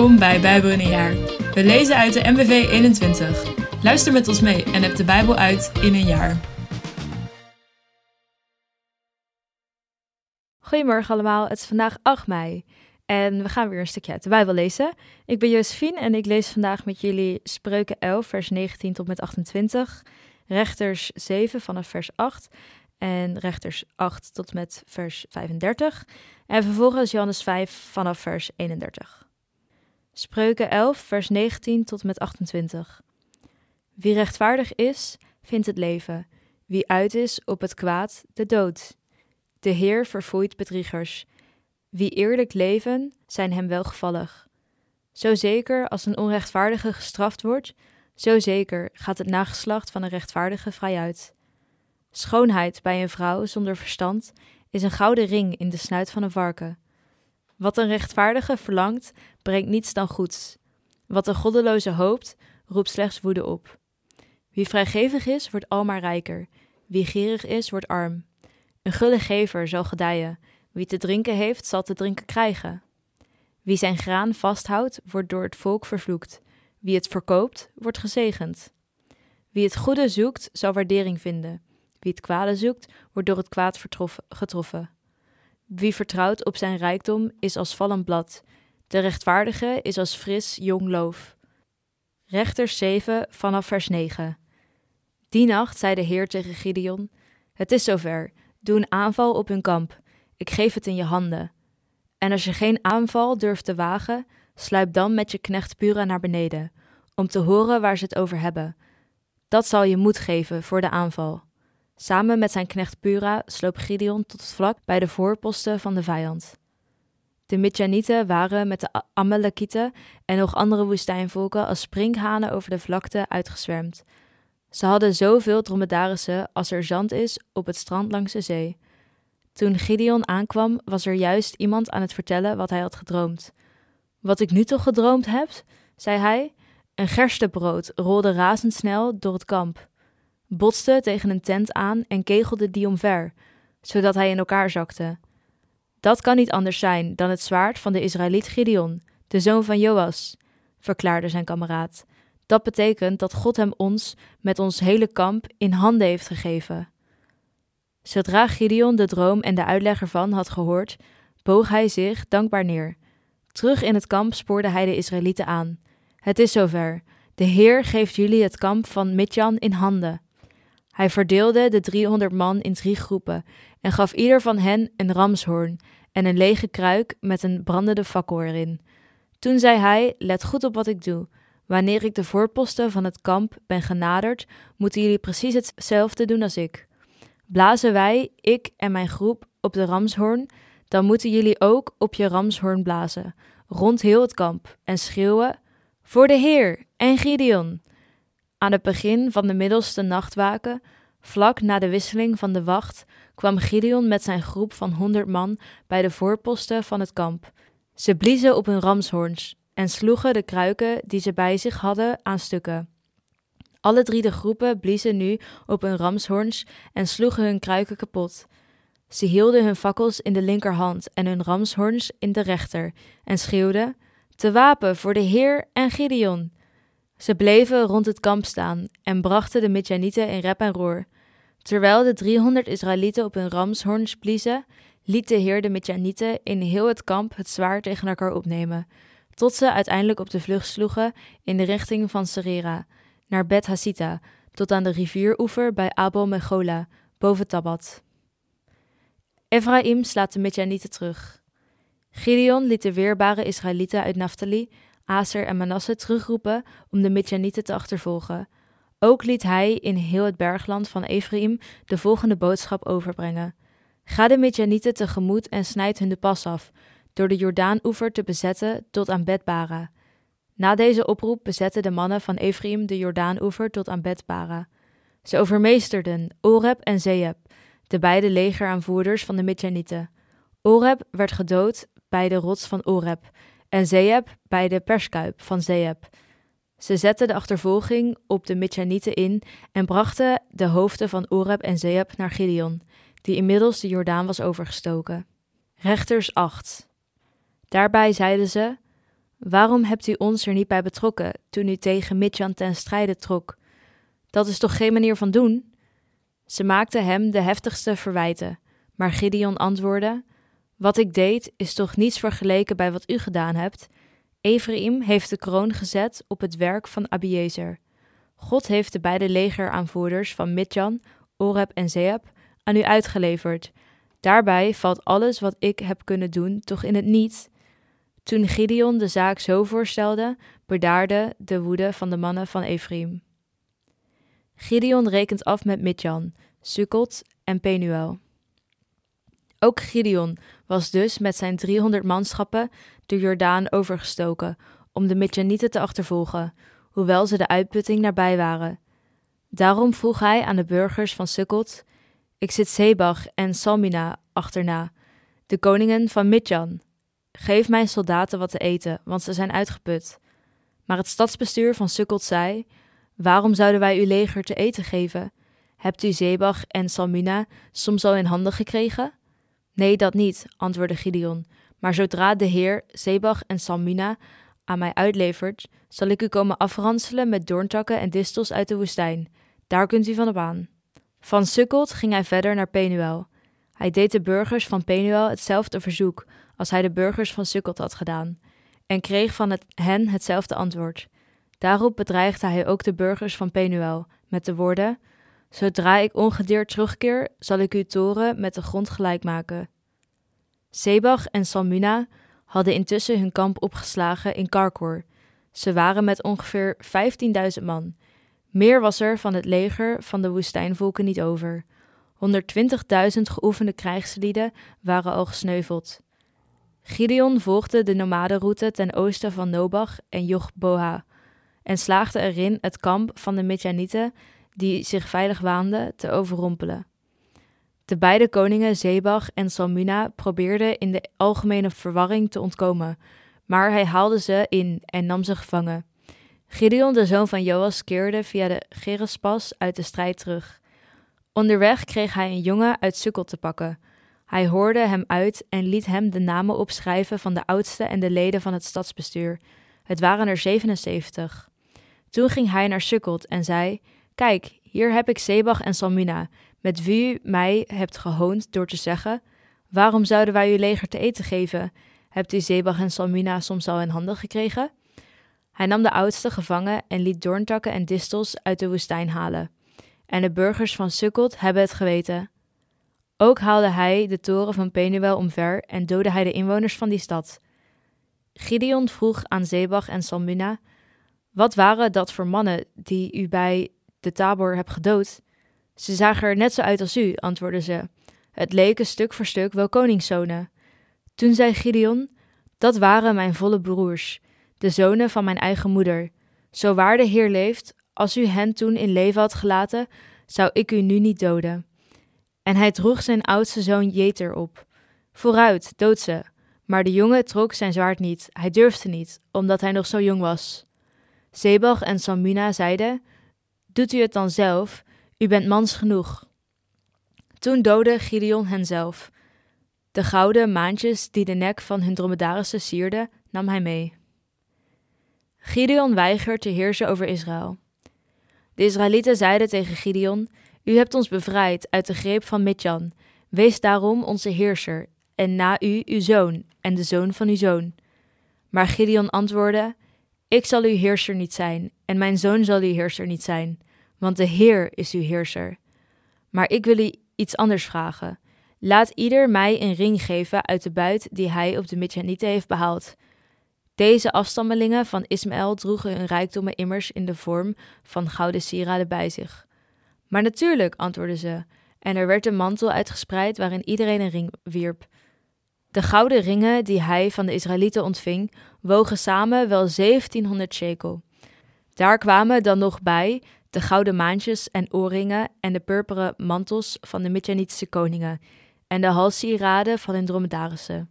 Welkom bij Bijbel in een jaar. We lezen uit de MBV 21. Luister met ons mee en heb de Bijbel uit in een jaar. Goedemorgen allemaal, het is vandaag 8 mei en we gaan weer een stukje uit de Bijbel lezen. Ik ben Josephine en ik lees vandaag met jullie Spreuken 11, vers 19 tot met 28, Rechters 7 vanaf vers 8 en Rechters 8 tot met vers 35 en vervolgens Johannes 5 vanaf vers 31. Spreuken 11, vers 19 tot met 28. Wie rechtvaardig is, vindt het leven. Wie uit is op het kwaad, de dood. De Heer verfoeit bedriegers. Wie eerlijk leven, zijn hem welgevallig. Zo zeker als een onrechtvaardige gestraft wordt, zo zeker gaat het nageslacht van een rechtvaardige vrij uit. Schoonheid bij een vrouw zonder verstand is een gouden ring in de snuit van een varken. Wat een rechtvaardige verlangt, brengt niets dan goeds. Wat een goddeloze hoopt, roept slechts woede op. Wie vrijgevig is, wordt almaar rijker. Wie gierig is, wordt arm. Een gulle gever zal gedijen. Wie te drinken heeft, zal te drinken krijgen. Wie zijn graan vasthoudt, wordt door het volk vervloekt. Wie het verkoopt, wordt gezegend. Wie het goede zoekt, zal waardering vinden. Wie het kwade zoekt, wordt door het kwaad getroffen. Wie vertrouwt op zijn rijkdom, is als vallend blad. De rechtvaardige is als fris jong loof. Rechters 7 vanaf vers 9. Die nacht zei de Heer tegen Gideon: Het is zover, doe een aanval op hun kamp. Ik geef het in je handen. En als je geen aanval durft te wagen, sluip dan met je knecht Pura naar beneden, om te horen waar ze het over hebben. Dat zal je moed geven voor de aanval. Samen met zijn knecht Pura sloop Gideon tot het vlak bij de voorposten van de vijand. De Midjanieten waren met de Amalekieten en nog andere woestijnvolken als sprinkhanen over de vlakte uitgezwermd. Ze hadden zoveel dromedarissen als er zand is op het strand langs de zee. Toen Gideon aankwam, was er juist iemand aan het vertellen wat hij had gedroomd. Wat ik nu toch gedroomd heb, zei hij. Een gerstebrood rolde razendsnel door het kamp botste tegen een tent aan en kegelde die omver, zodat hij in elkaar zakte. Dat kan niet anders zijn dan het zwaard van de Israëliet Gideon, de zoon van Joas, verklaarde zijn kameraad. Dat betekent dat God hem ons met ons hele kamp in handen heeft gegeven. Zodra Gideon de droom en de uitleg ervan had gehoord, boog hij zich dankbaar neer. Terug in het kamp spoorde hij de Israëlieten aan. Het is zover. De Heer geeft jullie het kamp van Midjan in handen. Hij verdeelde de driehonderd man in drie groepen en gaf ieder van hen een ramshoorn en een lege kruik met een brandende fakkel erin. Toen zei hij: Let goed op wat ik doe. Wanneer ik de voorposten van het kamp ben genaderd, moeten jullie precies hetzelfde doen als ik. Blazen wij, ik en mijn groep, op de ramshoorn, dan moeten jullie ook op je ramshoorn blazen, rond heel het kamp, en schreeuwen: Voor de Heer en Gideon! Aan het begin van de middelste nachtwaken, vlak na de wisseling van de wacht, kwam Gideon met zijn groep van honderd man bij de voorposten van het kamp. Ze bliezen op hun ramshoorns en sloegen de kruiken die ze bij zich hadden aan stukken. Alle drie de groepen bliezen nu op hun ramshoorns en sloegen hun kruiken kapot. Ze hielden hun fakkels in de linkerhand en hun ramshoorns in de rechter en schreeuwden: Te wapen voor de Heer en Gideon! Ze bleven rond het kamp staan en brachten de Midjanieten in rep en roer. Terwijl de driehonderd Israëlieten op hun ramshoorns bliezen, liet de Heer de Midjanieten in heel het kamp het zwaar tegen elkaar opnemen, tot ze uiteindelijk op de vlucht sloegen in de richting van Serera, naar Bet Hasita, tot aan de rivieroever bij Abel Mechola, boven Tabat. Ephraim slaat de Midjanieten terug. Gideon liet de weerbare Israëlieten uit Naphtali Aser en Manasse terugroepen om de Midjanieten te achtervolgen. Ook liet hij in heel het bergland van Ephraim de volgende boodschap overbrengen. Ga de Midjanieten tegemoet en snijd hun de pas af, door de Jordaanoever te bezetten tot aan Betbara. Na deze oproep bezetten de mannen van Ephraim de Jordaanoever tot aan Betbara. Ze overmeesterden Oreb en Zeeb, de beide legeraanvoerders van de Midjanieten. Oreb werd gedood bij de rots van Oreb en Zeeb bij de perskuip van Zeeb. Ze zetten de achtervolging op de Midjanieten in en brachten de hoofden van Oreb en Zeeb naar Gideon, die inmiddels de Jordaan was overgestoken. Rechters 8. Daarbij zeiden ze: Waarom hebt u ons er niet bij betrokken toen u tegen Midjan ten strijde trok? Dat is toch geen manier van doen? Ze maakten hem de heftigste verwijten, maar Gideon antwoordde: Wat ik deed is toch niets vergeleken bij wat u gedaan hebt. Ephraim heeft de kroon gezet op het werk van Abiezer. God heeft de beide legeraanvoerders van Midjan, Oreb en Zeeb aan u uitgeleverd. Daarbij valt alles wat ik heb kunnen doen toch in het niet. Toen Gideon de zaak zo voorstelde, bedaarde de woede van de mannen van Ephraim. Gideon rekent af met Midjan, Sukkot en Penuel. Ook Gideon was dus met zijn 300 manschappen de Jordaan overgestoken om de Midjanieten te achtervolgen, hoewel ze de uitputting nabij waren. Daarom vroeg hij aan de burgers van Sukkot: Ik zit Zebach en Salmina achterna, de koningen van Midjan. Geef mijn soldaten wat te eten, want ze zijn uitgeput. Maar het stadsbestuur van Sukkot zei: Waarom zouden wij uw leger te eten geven? Hebt u Zebach en Salmina soms al in handen gekregen? Nee, dat niet, antwoordde Gideon. Maar zodra de Heer Zebach en Salmina aan mij uitlevert, zal ik u komen afranselen met doorntakken en distels uit de woestijn. Daar kunt u van op aan. Van Sukkot ging hij verder naar Penuel. Hij deed de burgers van Penuel hetzelfde verzoek als hij de burgers van Sukkot had gedaan, en kreeg van hen hetzelfde antwoord. Daarop bedreigde hij ook de burgers van Penuel met de woorden: Zodra ik ongedeerd terugkeer, zal ik uw toren met de grond gelijk maken. Sebach en Salmuna hadden intussen hun kamp opgeslagen in Karkor. Ze waren met ongeveer 15.000 man. Meer was er van het leger van de woestijnvolken niet over. 120.000 geoefende krijgslieden waren al gesneuveld. Gideon volgde de nomadenroute ten oosten van Nobach en Jochboha en slaagde erin het kamp van de Midjanieten, die zich veilig waanden, te overrompelen. De beide koningen Zebach en Salmuna probeerden in de algemene verwarring te ontkomen, maar hij haalde ze in en nam ze gevangen. Gideon, de zoon van Joas, keerde via de Gerespas uit de strijd terug. Onderweg kreeg hij een jongen uit Sukkel te pakken. Hij hoorde hem uit en liet hem de namen opschrijven van de oudste en de leden van het stadsbestuur. Het waren er 77. Toen ging hij naar Sukkot en zei: Kijk, hier heb ik Zebach en Salmina, met wie u mij hebt gehoond door te zeggen: Waarom zouden wij uw leger te eten geven? Hebt u Zebach en Salmina soms al in handen gekregen? Hij nam de oudste gevangen en liet doorntakken en distels uit de woestijn halen. En de burgers van Sukkot hebben het geweten. Ook haalde hij de toren van Penuel omver en doodde hij de inwoners van die stad. Gideon vroeg aan Zebach en Salmuna: Wat waren dat voor mannen die u bij de Tabor hebt gedood? Ze zagen er net zo uit als u, antwoordden ze. Het leken stuk voor stuk wel koningszonen. Toen zei Gideon: Dat waren mijn volle broers, de zonen van mijn eigen moeder. Zo waar de Heer leeft, als u hen toen in leven had gelaten, zou ik u nu niet doden. En hij droeg zijn oudste zoon Jeter op. Vooruit, dood ze. Maar de jongen trok zijn zwaard niet, hij durfde niet, omdat hij nog zo jong was. Zebach en Salmuna zeiden: Doet u het dan zelf, u bent mans genoeg. Toen doodde Gideon hen zelf. De gouden maantjes die de nek van hun dromedarissen sierden, nam hij mee. Gideon weigert te heersen over Israël. De Israëlieten zeiden tegen Gideon: U hebt ons bevrijd uit de greep van Midjan. Wees daarom onze heerser, en na u uw zoon, en de zoon van uw zoon. Maar Gideon antwoordde: Ik zal uw heerser niet zijn, en mijn zoon zal uw heerser niet zijn, want de Heer is uw heerser. Maar ik wil u iets anders vragen. Laat ieder mij een ring geven uit de buit die hij op de Midjanieten heeft behaald. Deze afstammelingen van Ismaël droegen hun rijkdommen immers in de vorm van gouden sieraden bij zich. Maar natuurlijk, antwoordden ze, en er werd een mantel uitgespreid waarin iedereen een ring wierp. De gouden ringen die hij van de Israëlieten ontving, wogen samen wel 1700 shekel. Daar kwamen dan nog bij de gouden maantjes en oorringen en de purperen mantels van de Midjanitische koningen en de halssieraden van hun dromedarissen.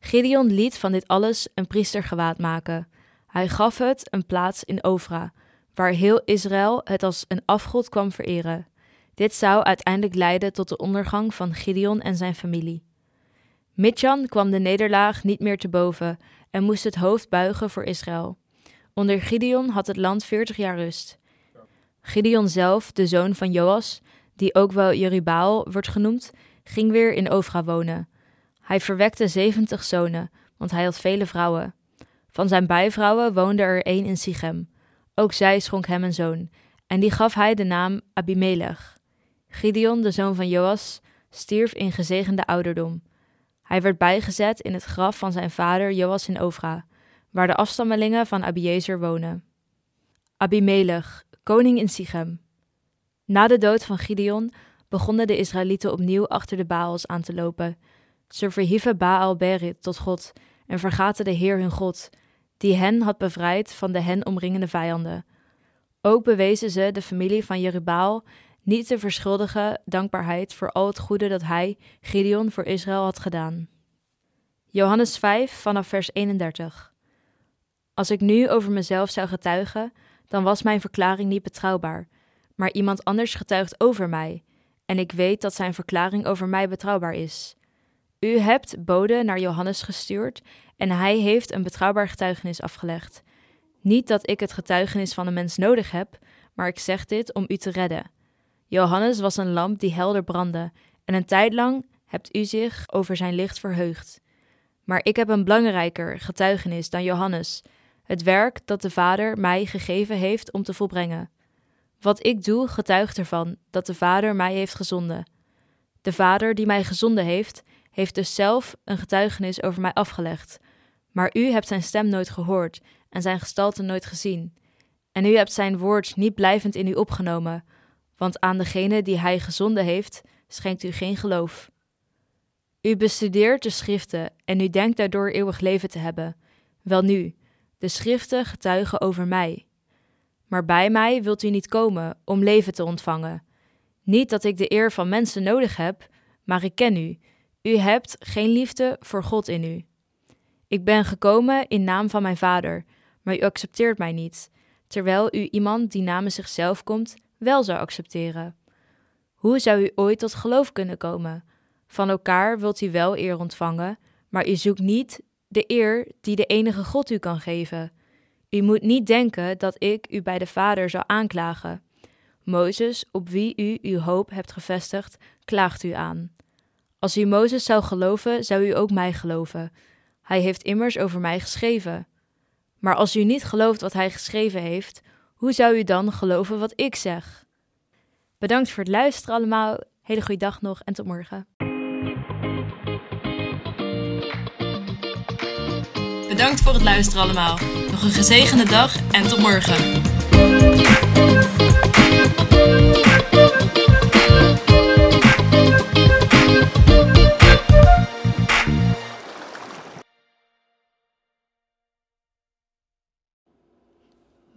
Gideon liet van dit alles een priestergewaad maken. Hij gaf het een plaats in Ofra, waar heel Israël het als een afgod kwam vereren. Dit zou uiteindelijk leiden tot de ondergang van Gideon en zijn familie. Midjan kwam de nederlaag niet meer te boven en moest het hoofd buigen voor Israël. Onder Gideon had het land veertig jaar rust. Gideon zelf, de zoon van Joas, die ook wel Jerubaal wordt genoemd, ging weer in Ofra wonen. Hij verwekte zeventig zonen, want hij had vele vrouwen. Van zijn bijvrouwen woonde er één in Sichem. Ook zij schonk hem een zoon, en die gaf hij de naam Abimelech. Gideon, de zoon van Joas, stierf in gezegende ouderdom. Hij werd bijgezet in het graf van zijn vader Joas in Ofra, waar de afstammelingen van Abiezer wonen. Abimelech, koning in Sichem. Na de dood van Gideon begonnen de Israëlieten opnieuw achter de Baals aan te lopen. Ze verhieven Baal Berit tot God en vergaten de Heer hun God, die hen had bevrijd van de hen omringende vijanden. Ook bewezen ze de familie van Jerubaal niet te verschuldigen dankbaarheid voor al het goede dat hij, Gideon, voor Israël had gedaan. Johannes 5 vanaf vers 31. Als ik nu over mezelf zou getuigen, dan was mijn verklaring niet betrouwbaar, maar iemand anders getuigt over mij, en ik weet dat zijn verklaring over mij betrouwbaar is. U hebt bode naar Johannes gestuurd en hij heeft een betrouwbaar getuigenis afgelegd. Niet dat ik het getuigenis van een mens nodig heb, maar ik zeg dit om u te redden. Johannes was een lamp die helder brandde, en een tijd lang hebt u zich over zijn licht verheugd. Maar ik heb een belangrijker getuigenis dan Johannes, het werk dat de Vader mij gegeven heeft om te volbrengen. Wat ik doe, getuigt ervan dat de Vader mij heeft gezonden. De Vader die mij gezonden heeft, heeft dus zelf een getuigenis over mij afgelegd. Maar u hebt zijn stem nooit gehoord en zijn gestalte nooit gezien. En u hebt zijn woord niet blijvend in u opgenomen, want aan degene die hij gezonden heeft, schenkt u geen geloof. U bestudeert de schriften en u denkt daardoor eeuwig leven te hebben. Welnu, de schriften getuigen over mij. Maar bij mij wilt u niet komen om leven te ontvangen. Niet dat ik de eer van mensen nodig heb, maar ik ken u. U hebt geen liefde voor God in u. Ik ben gekomen in naam van mijn vader, maar u accepteert mij niet, terwijl u iemand die namens zichzelf komt wel zou accepteren. Hoe zou u ooit tot geloof kunnen komen? Van elkaar wilt u wel eer ontvangen, maar u zoekt niet de eer die de enige God u kan geven. U moet niet denken dat ik u bij de Vader zou aanklagen. Mozes, op wie u uw hoop hebt gevestigd, klaagt u aan. Als u Mozes zou geloven, zou u ook mij geloven. Hij heeft immers over mij geschreven. Maar als u niet gelooft wat hij geschreven heeft, hoe zou u dan geloven wat ik zeg? Bedankt voor het luisteren allemaal. Hele goede dag nog en tot morgen. Bedankt voor het luisteren allemaal. Nog een gezegende dag en tot morgen.